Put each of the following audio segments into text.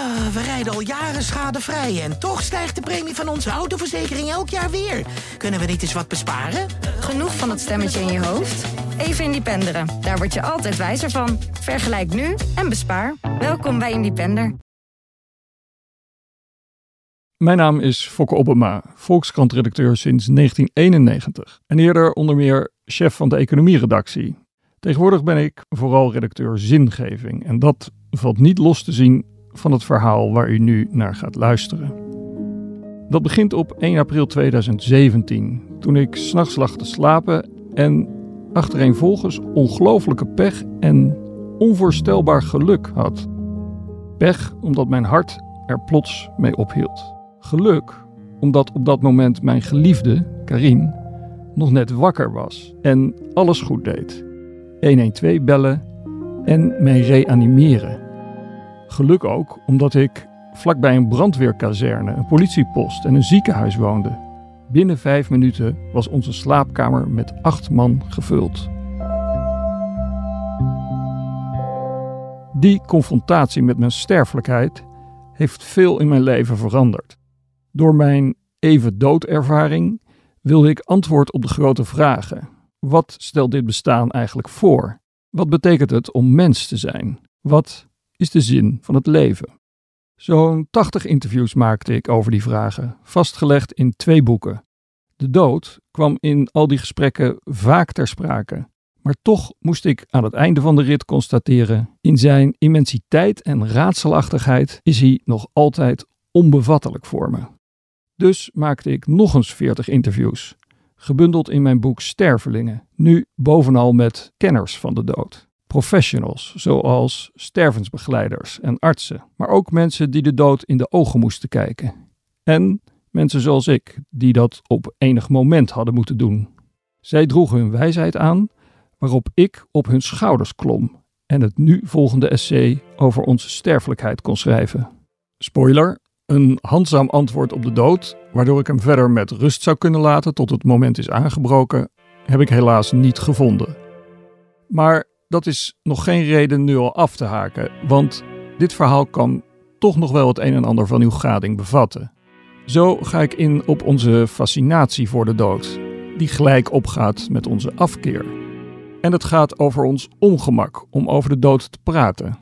Ah, we rijden al jaren schadevrij en toch stijgt de premie van onze autoverzekering elk jaar weer. Kunnen we niet eens wat besparen? Genoeg van dat stemmetje in je hoofd? Even Independeren. Daar word je altijd wijzer van. Vergelijk nu en bespaar. Welkom bij Independer. Mijn naam is Fokke Obbema, Volkskrant-redacteur sinds 1991 en eerder onder meer chef van de economieredactie. Tegenwoordig ben ik vooral redacteur zingeving en dat valt niet los te zien van het verhaal waar u nu naar gaat luisteren. Dat begint op 1 april 2017, toen ik s'nachts lag te slapen en achtereenvolgens ongelooflijke pech en onvoorstelbaar geluk had. Pech omdat mijn hart er plots mee ophield. Geluk omdat op dat moment mijn geliefde, Karin, nog net wakker was en alles goed deed. 112 bellen en mij reanimeren. Geluk ook omdat ik vlakbij een brandweerkazerne, een politiepost en een ziekenhuis woonde. Binnen vijf minuten was onze slaapkamer met acht man gevuld. Die confrontatie met mijn sterfelijkheid heeft veel in mijn leven veranderd. Door mijn even doodervaring wilde ik antwoord op de grote vragen. Wat stelt dit bestaan eigenlijk voor? Wat betekent het om mens te zijn? Wat is de zin van het leven? Zo'n 80 interviews maakte ik over die vragen, vastgelegd in twee boeken. De dood kwam in al die gesprekken vaak ter sprake. Maar toch moest ik aan het einde van de rit constateren: in zijn immensiteit en raadselachtigheid is hij nog altijd onbevattelijk voor me. Dus maakte ik nog eens 40 interviews, gebundeld in mijn boek Stervelingen, nu bovenal met kenners van de dood. Professionals, zoals stervensbegeleiders en artsen, maar ook mensen die de dood in de ogen moesten kijken. En mensen zoals ik, die dat op enig moment hadden moeten doen. Zij droegen hun wijsheid aan, waarop ik op hun schouders klom en het nu volgende essay over onze sterfelijkheid kon schrijven. Spoiler, een handzaam antwoord op de dood, waardoor ik hem verder met rust zou kunnen laten tot het moment is aangebroken, heb ik helaas niet gevonden. Maar dat is nog geen reden nu al af te haken, want dit verhaal kan toch nog wel het een en ander van uw gading bevatten. Zo ga ik in op onze fascinatie voor de dood, die gelijk opgaat met onze afkeer. En het gaat over ons ongemak om over de dood te praten.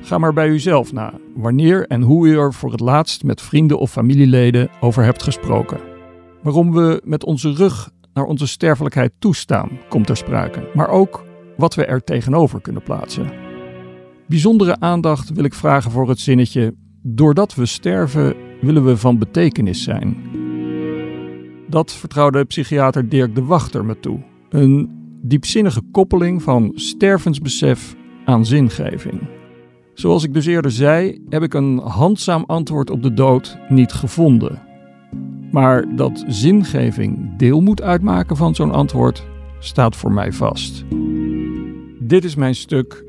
Ga maar bij uzelf na, wanneer en hoe u er voor het laatst met vrienden of familieleden over hebt gesproken. Waarom we met onze rug naar onze sterfelijkheid toestaan, komt ter sprake, maar ook wat we er tegenover kunnen plaatsen. Bijzondere aandacht wil ik vragen voor het zinnetje: Doordat we sterven, willen we van betekenis zijn. Dat vertrouwde psychiater Dirk de Wachter me toe. Een diepzinnige koppeling van stervensbesef aan zingeving. Zoals ik dus eerder zei, heb ik een handzaam antwoord op de dood niet gevonden. Maar dat zingeving deel moet uitmaken van zo'n antwoord, staat voor mij vast. Dit is mijn stuk.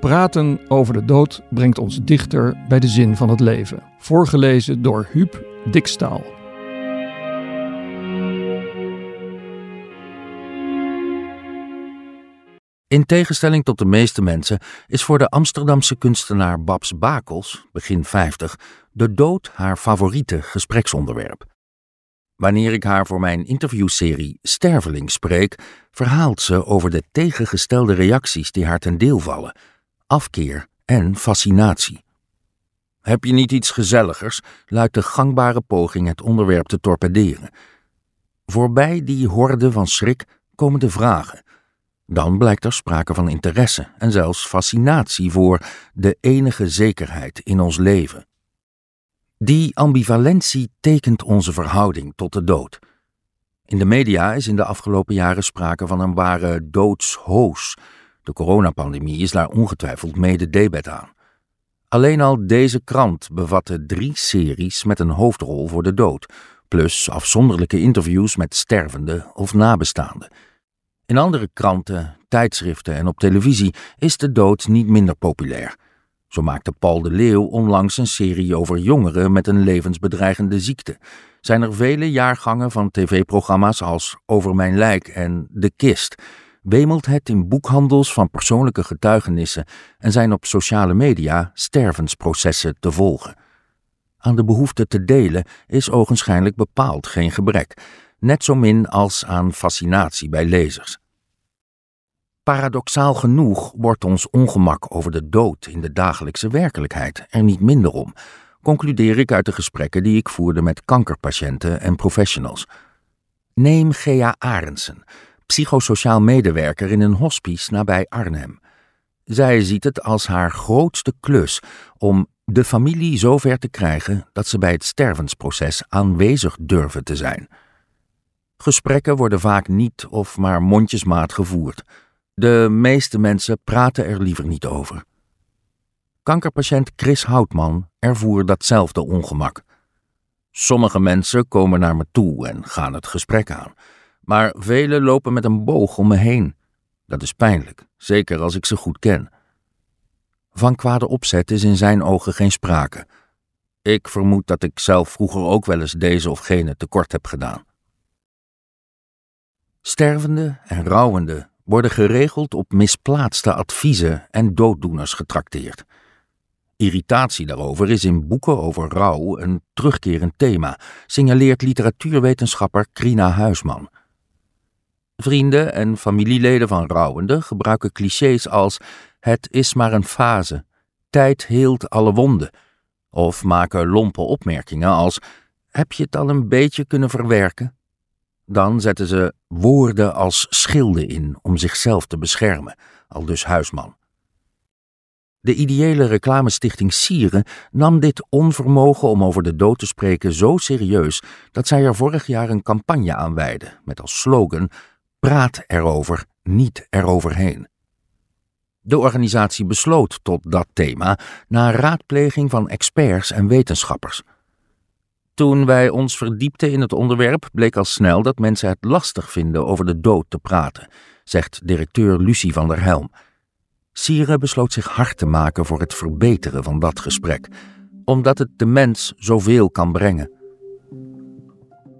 Praten over de dood brengt ons dichter bij de zin van het leven. Voorgelezen door Huub Dikstaal. In tegenstelling tot de meeste mensen is voor de Amsterdamse kunstenaar Babs Bakels, begin 50, de dood haar favoriete gespreksonderwerp. Wanneer ik haar voor mijn interviewserie Sterveling spreek, verhaalt ze over de tegengestelde reacties die haar ten deel vallen: afkeer en fascinatie. Heb je niet iets gezelligers? luidt de gangbare poging het onderwerp te torpederen. Voorbij die horde van schrik komen de vragen. Dan blijkt er sprake van interesse en zelfs fascinatie voor de enige zekerheid in ons leven. Die ambivalentie tekent onze verhouding tot de dood. In de media is in de afgelopen jaren sprake van een ware doodshoos. De coronapandemie is daar ongetwijfeld mede debet aan. Alleen al deze krant bevatte drie series met een hoofdrol voor de dood, plus afzonderlijke interviews met stervenden of nabestaanden. In andere kranten, tijdschriften en op televisie is de dood niet minder populair. Zo maakte Paul de Leeuw onlangs een serie over jongeren met een levensbedreigende ziekte. Zijn er vele jaargangen van tv-programma's als Over Mijn Lijk en De Kist, wemelt het in boekhandels van persoonlijke getuigenissen en zijn op sociale media stervensprocessen te volgen. Aan de behoefte te delen is ogenschijnlijk bepaald geen gebrek, net zo min als aan fascinatie bij lezers. Paradoxaal genoeg wordt ons ongemak over de dood in de dagelijkse werkelijkheid er niet minder om, concludeer ik uit de gesprekken die ik voerde met kankerpatiënten en professionals. Neem Gea Arendsen, psychosociaal medewerker in een hospice nabij Arnhem. Zij ziet het als haar grootste klus om de familie zover te krijgen dat ze bij het stervensproces aanwezig durven te zijn. Gesprekken worden vaak niet of maar mondjesmaat gevoerd. De meeste mensen praten er liever niet over. Kankerpatiënt Chris Houtman ervoer datzelfde ongemak. Sommige mensen komen naar me toe en gaan het gesprek aan, maar velen lopen met een boog om me heen. Dat is pijnlijk, zeker als ik ze goed ken. Van kwade opzet is in zijn ogen geen sprake. Ik vermoed dat ik zelf vroeger ook wel eens deze of gene tekort heb gedaan. Stervende en rouwende worden geregeld op misplaatste adviezen en dooddoeners getrakteerd. Irritatie daarover is in boeken over rouw een terugkerend thema, signaleert literatuurwetenschapper Krina Huisman. Vrienden en familieleden van rouwenden gebruiken clichés als het is maar een fase, tijd heelt alle wonden, of maken lompe opmerkingen als heb je het al een beetje kunnen verwerken? Dan zetten ze woorden als schilden in om zichzelf te beschermen, al dus Huisman. De ideële reclamestichting Sieren nam dit onvermogen om over de dood te spreken zo serieus dat zij er vorig jaar een campagne aan wijde met als slogan: Praat erover, niet eroverheen. De organisatie besloot tot dat thema na raadpleging van experts en wetenschappers. Toen wij ons verdiepten in het onderwerp, bleek al snel dat mensen het lastig vinden over de dood te praten, zegt directeur Lucie van der Helm. Sire besloot zich hard te maken voor het verbeteren van dat gesprek, omdat het de mens zoveel kan brengen.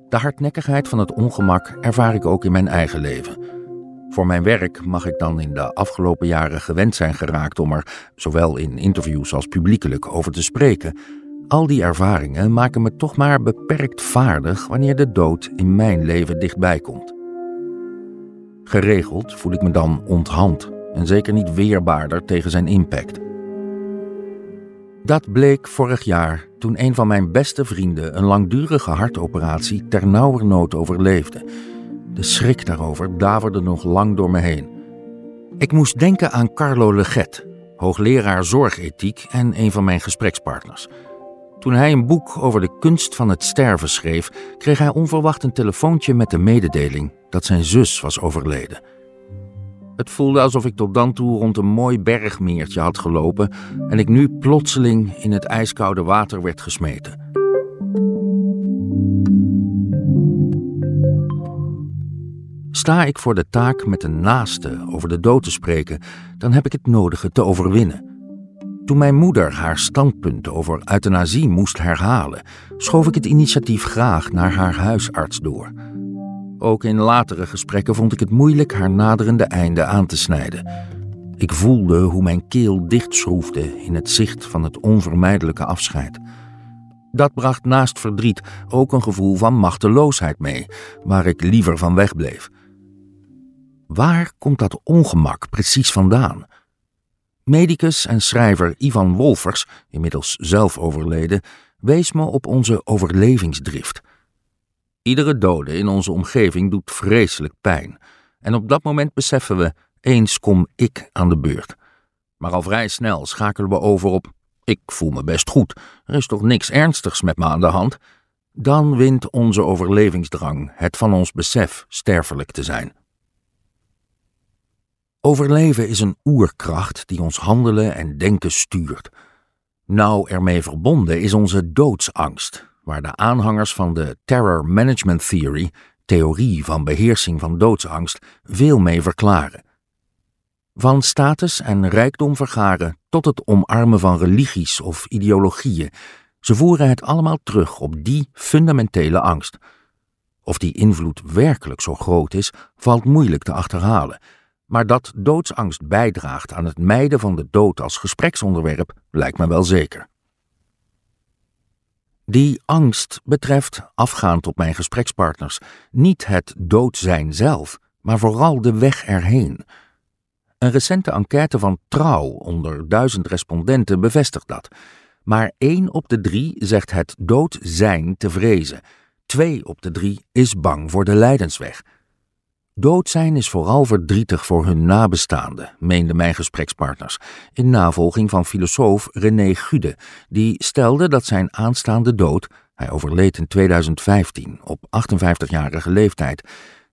De hardnekkigheid van het ongemak ervaar ik ook in mijn eigen leven. Voor mijn werk mag ik dan in de afgelopen jaren gewend zijn geraakt om er, zowel in interviews als publiekelijk, over te spreken. Al die ervaringen maken me toch maar beperkt vaardig wanneer de dood in mijn leven dichtbij komt. Geregeld voel ik me dan onthand en zeker niet weerbaarder tegen zijn impact. Dat bleek vorig jaar toen een van mijn beste vrienden een langdurige hartoperatie ter nauwernood overleefde. De schrik daarover daverde nog lang door me heen. Ik moest denken aan Carlo Leget, hoogleraar zorgethiek en een van mijn gesprekspartners. Toen hij een boek over de kunst van het sterven schreef, kreeg hij onverwacht een telefoontje met de mededeling dat zijn zus was overleden. Het voelde alsof ik tot dan toe rond een mooi bergmeertje had gelopen en ik nu plotseling in het ijskoude water werd gesmeten. Sta ik voor de taak met een naaste over de dood te spreken, dan heb ik het nodige te overwinnen. Toen mijn moeder haar standpunt over euthanasie moest herhalen, schoof ik het initiatief graag naar haar huisarts door. Ook in latere gesprekken vond ik het moeilijk haar naderende einde aan te snijden. Ik voelde hoe mijn keel dichtschroefde in het zicht van het onvermijdelijke afscheid. Dat bracht naast verdriet ook een gevoel van machteloosheid mee, waar ik liever van wegbleef. Waar komt dat ongemak precies vandaan? Medicus en schrijver Ivan Wolfers, inmiddels zelf overleden, wees me op onze overlevingsdrift. Iedere dode in onze omgeving doet vreselijk pijn. En op dat moment beseffen we, eens kom ik aan de beurt. Maar al vrij snel schakelen we over op, ik voel me best goed, er is toch niks ernstigs met me aan de hand? Dan wint onze overlevingsdrang het van ons besef sterfelijk te zijn. Overleven is een oerkracht die ons handelen en denken stuurt. Nauw ermee verbonden is onze doodsangst, waar de aanhangers van de Terror Management Theory, theorie van beheersing van doodsangst, veel mee verklaren. Van status en rijkdom vergaren tot het omarmen van religies of ideologieën, ze voeren het allemaal terug op die fundamentele angst. Of die invloed werkelijk zo groot is, valt moeilijk te achterhalen, Maar dat doodsangst bijdraagt aan het mijden van de dood als gespreksonderwerp, lijkt me wel zeker. Die angst betreft, afgaand op mijn gesprekspartners, niet het dood zijn zelf, maar vooral de weg erheen. Een recente enquête van Trouw onder duizend respondenten bevestigt dat. Maar één op de drie zegt het dood zijn te vrezen. Twee op de drie is bang voor de lijdensweg. Dood zijn is vooral verdrietig voor hun nabestaanden, meenden mijn gesprekspartners, in navolging van filosoof René Gude, die stelde dat zijn aanstaande dood, hij overleed in 2015 op 58-jarige leeftijd,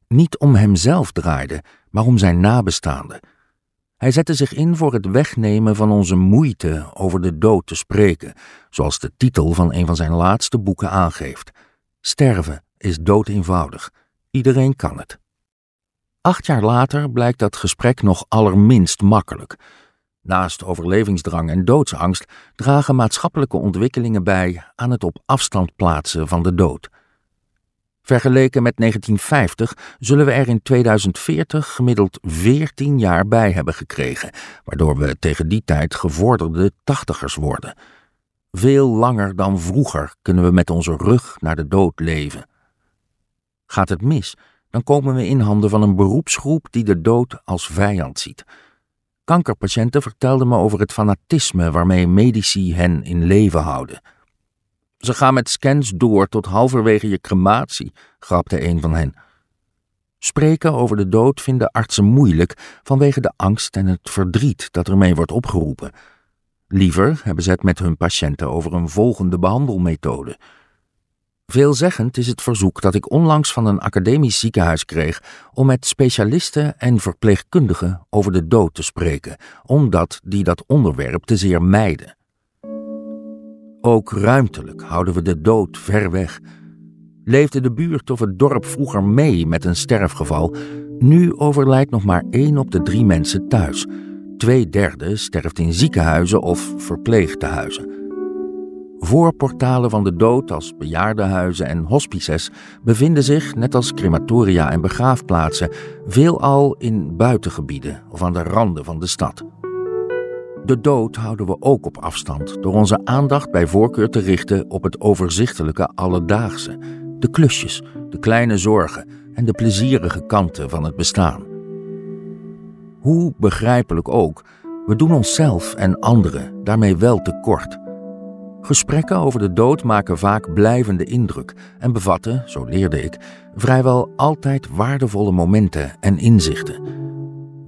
niet om hemzelf draaide, maar om zijn nabestaanden. Hij zette zich in voor het wegnemen van onze moeite over de dood te spreken, zoals de titel van een van zijn laatste boeken aangeeft. Sterven is dood eenvoudig. Iedereen kan het. Acht jaar later blijkt dat gesprek nog allerminst makkelijk. Naast overlevingsdrang en doodsangst dragen maatschappelijke ontwikkelingen bij aan het op afstand plaatsen van de dood. Vergeleken met 1950 zullen we er in 2040 gemiddeld 14 jaar bij hebben gekregen, waardoor we tegen die tijd gevorderde tachtigers worden. Veel langer dan vroeger kunnen we met onze rug naar de dood leven. Gaat het mis, dan komen we in handen van een beroepsgroep die de dood als vijand ziet. Kankerpatiënten vertelden me over het fanatisme waarmee medici hen in leven houden. Ze gaan met scans door tot halverwege je crematie, grapte een van hen. Spreken over de dood vinden artsen moeilijk vanwege de angst en het verdriet dat ermee wordt opgeroepen. Liever hebben ze het met hun patiënten over een volgende behandelmethode. Veelzeggend is het verzoek dat ik onlangs van een academisch ziekenhuis kreeg om met specialisten en verpleegkundigen over de dood te spreken, omdat die dat onderwerp te zeer mijden. Ook ruimtelijk houden we de dood ver weg. Leefde de buurt of het dorp vroeger mee met een sterfgeval, nu overlijdt nog maar één op de drie mensen thuis. Twee derde sterft in ziekenhuizen of verpleegtehuizen. Voorportalen van de dood als bejaardenhuizen en hospices bevinden zich, net als crematoria en begraafplaatsen, veelal in buitengebieden of aan de randen van de stad. De dood houden we ook op afstand door onze aandacht bij voorkeur te richten op het overzichtelijke alledaagse, de klusjes, de kleine zorgen en de plezierige kanten van het bestaan. Hoe begrijpelijk ook, we doen onszelf en anderen daarmee wel tekort. Gesprekken over de dood maken vaak blijvende indruk en bevatten, zo leerde ik, vrijwel altijd waardevolle momenten en inzichten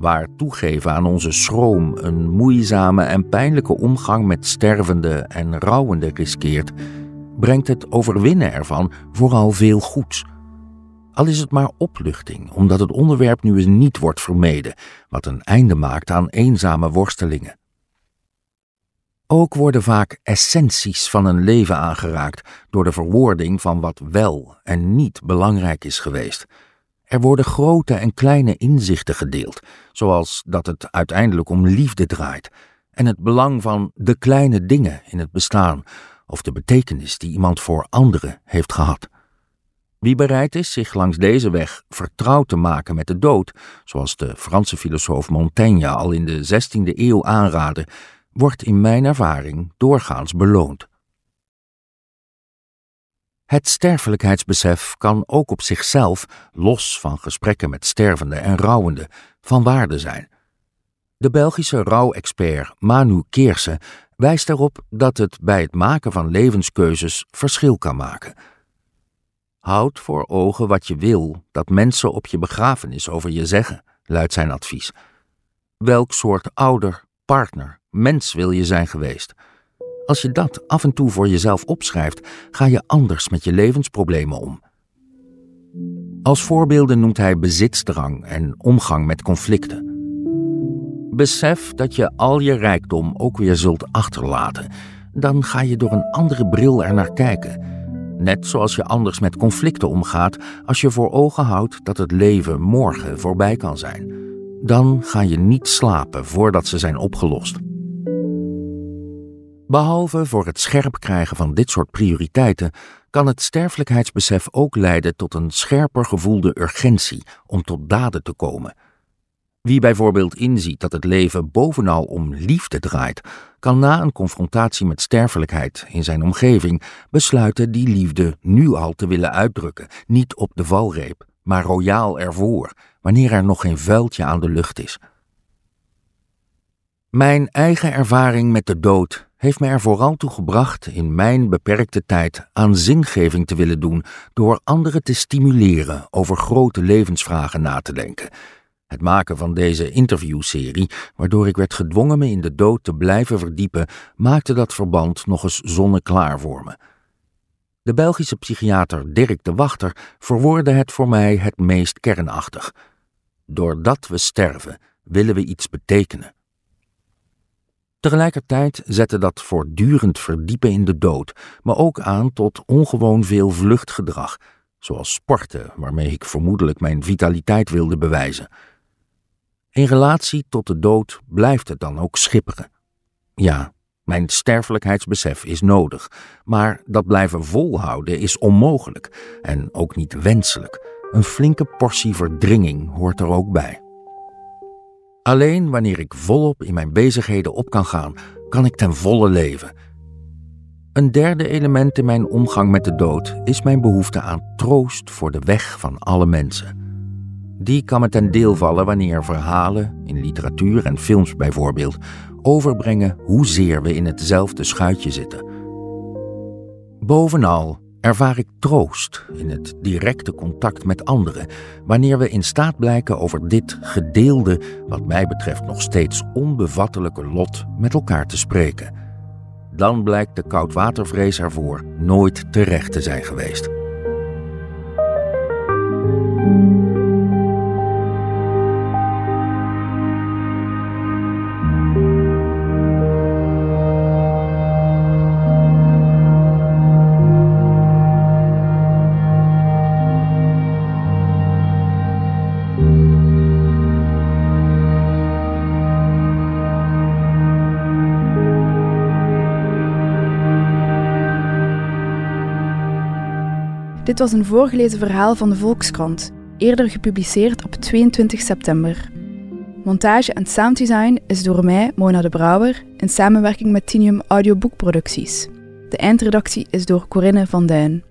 waar toegeven aan onze schroom een moeizame en pijnlijke omgang met stervende en rouwende riskeert, brengt het overwinnen ervan vooral veel goeds. Al is het maar opluchting, omdat het onderwerp nu eens niet wordt vermeden, wat een einde maakt aan eenzame worstelingen. Ook worden vaak essenties van een leven aangeraakt door de verwoording van wat wel en niet belangrijk is geweest. Er worden grote en kleine inzichten gedeeld, zoals dat het uiteindelijk om liefde draait en het belang van de kleine dingen in het bestaan of de betekenis die iemand voor anderen heeft gehad. Wie bereid is zich langs deze weg vertrouwd te maken met de dood, zoals de Franse filosoof Montaigne al in de 16e eeuw aanraadde, wordt in mijn ervaring doorgaans beloond. Het sterfelijkheidsbesef kan ook op zichzelf, los van gesprekken met stervenden en rouwenden, van waarde zijn. De Belgische rouwexpert Manu Keersen wijst erop dat het bij het maken van levenskeuzes verschil kan maken. Houd voor ogen wat je wil dat mensen op je begrafenis over je zeggen, luidt zijn advies. Welk soort ouder, partner, mens wil je zijn geweest? Als je dat af en toe voor jezelf opschrijft, ga je anders met je levensproblemen om. Als voorbeelden noemt hij bezitsdrang en omgang met conflicten. Besef dat je al je rijkdom ook weer zult achterlaten. Dan ga je door een andere bril er naar kijken. Net zoals je anders met conflicten omgaat als je voor ogen houdt dat het leven morgen voorbij kan zijn. Dan ga je niet slapen voordat ze zijn opgelost. Behalve voor het scherp krijgen van dit soort prioriteiten, kan het sterfelijkheidsbesef ook leiden tot een scherper gevoelde urgentie om tot daden te komen. Wie bijvoorbeeld inziet dat het leven bovenal om liefde draait, kan na een confrontatie met sterfelijkheid in zijn omgeving besluiten die liefde nu al te willen uitdrukken, niet op de valreep, maar royaal ervoor, wanneer er nog geen vuiltje aan de lucht is. Mijn eigen ervaring met de dood heeft mij er vooral toe gebracht in mijn beperkte tijd aan zingeving te willen doen door anderen te stimuleren over grote levensvragen na te denken. Het maken van deze interviewserie, waardoor ik werd gedwongen me in de dood te blijven verdiepen, maakte dat verband nog eens zonneklaar voor me. De Belgische psychiater Dirk de Wachter verwoordde het voor mij het meest kernachtig. Doordat we sterven, willen we iets betekenen. Tegelijkertijd zette dat voortdurend verdiepen in de dood me ook aan tot ongewoon veel vluchtgedrag, zoals sporten, waarmee ik vermoedelijk mijn vitaliteit wilde bewijzen. In relatie tot de dood blijft het dan ook schipperen. Ja, mijn sterfelijkheidsbesef is nodig, maar dat blijven volhouden is onmogelijk en ook niet wenselijk. Een flinke portie verdringing hoort er ook bij. Alleen wanneer ik volop in mijn bezigheden op kan gaan, kan ik ten volle leven. Een derde element in mijn omgang met de dood is mijn behoefte aan troost voor de weg van alle mensen. Die kan me ten deel vallen wanneer verhalen, in literatuur en films bijvoorbeeld, overbrengen hoezeer we in hetzelfde schuitje zitten. Bovenal ervaar ik troost in het directe contact met anderen wanneer we in staat blijken over dit gedeelde, wat mij betreft nog steeds onbevattelijke lot met elkaar te spreken. Dan blijkt de koudwatervrees ervoor nooit terecht te zijn geweest. Dit was een voorgelezen verhaal van de Volkskrant, eerder gepubliceerd op 22 september. Montage en sounddesign is door mij, Mona de Brouwer, in samenwerking met Tinium Audioboekproducties. De eindredactie is door Corinne van Duin.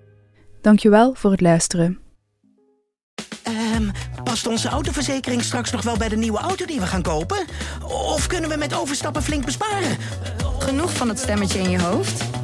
Dankjewel voor het luisteren. Ehm, past onze autoverzekering straks nog wel bij de nieuwe auto die we gaan kopen? Of kunnen we met overstappen flink besparen? Genoeg van het stemmetje in je hoofd?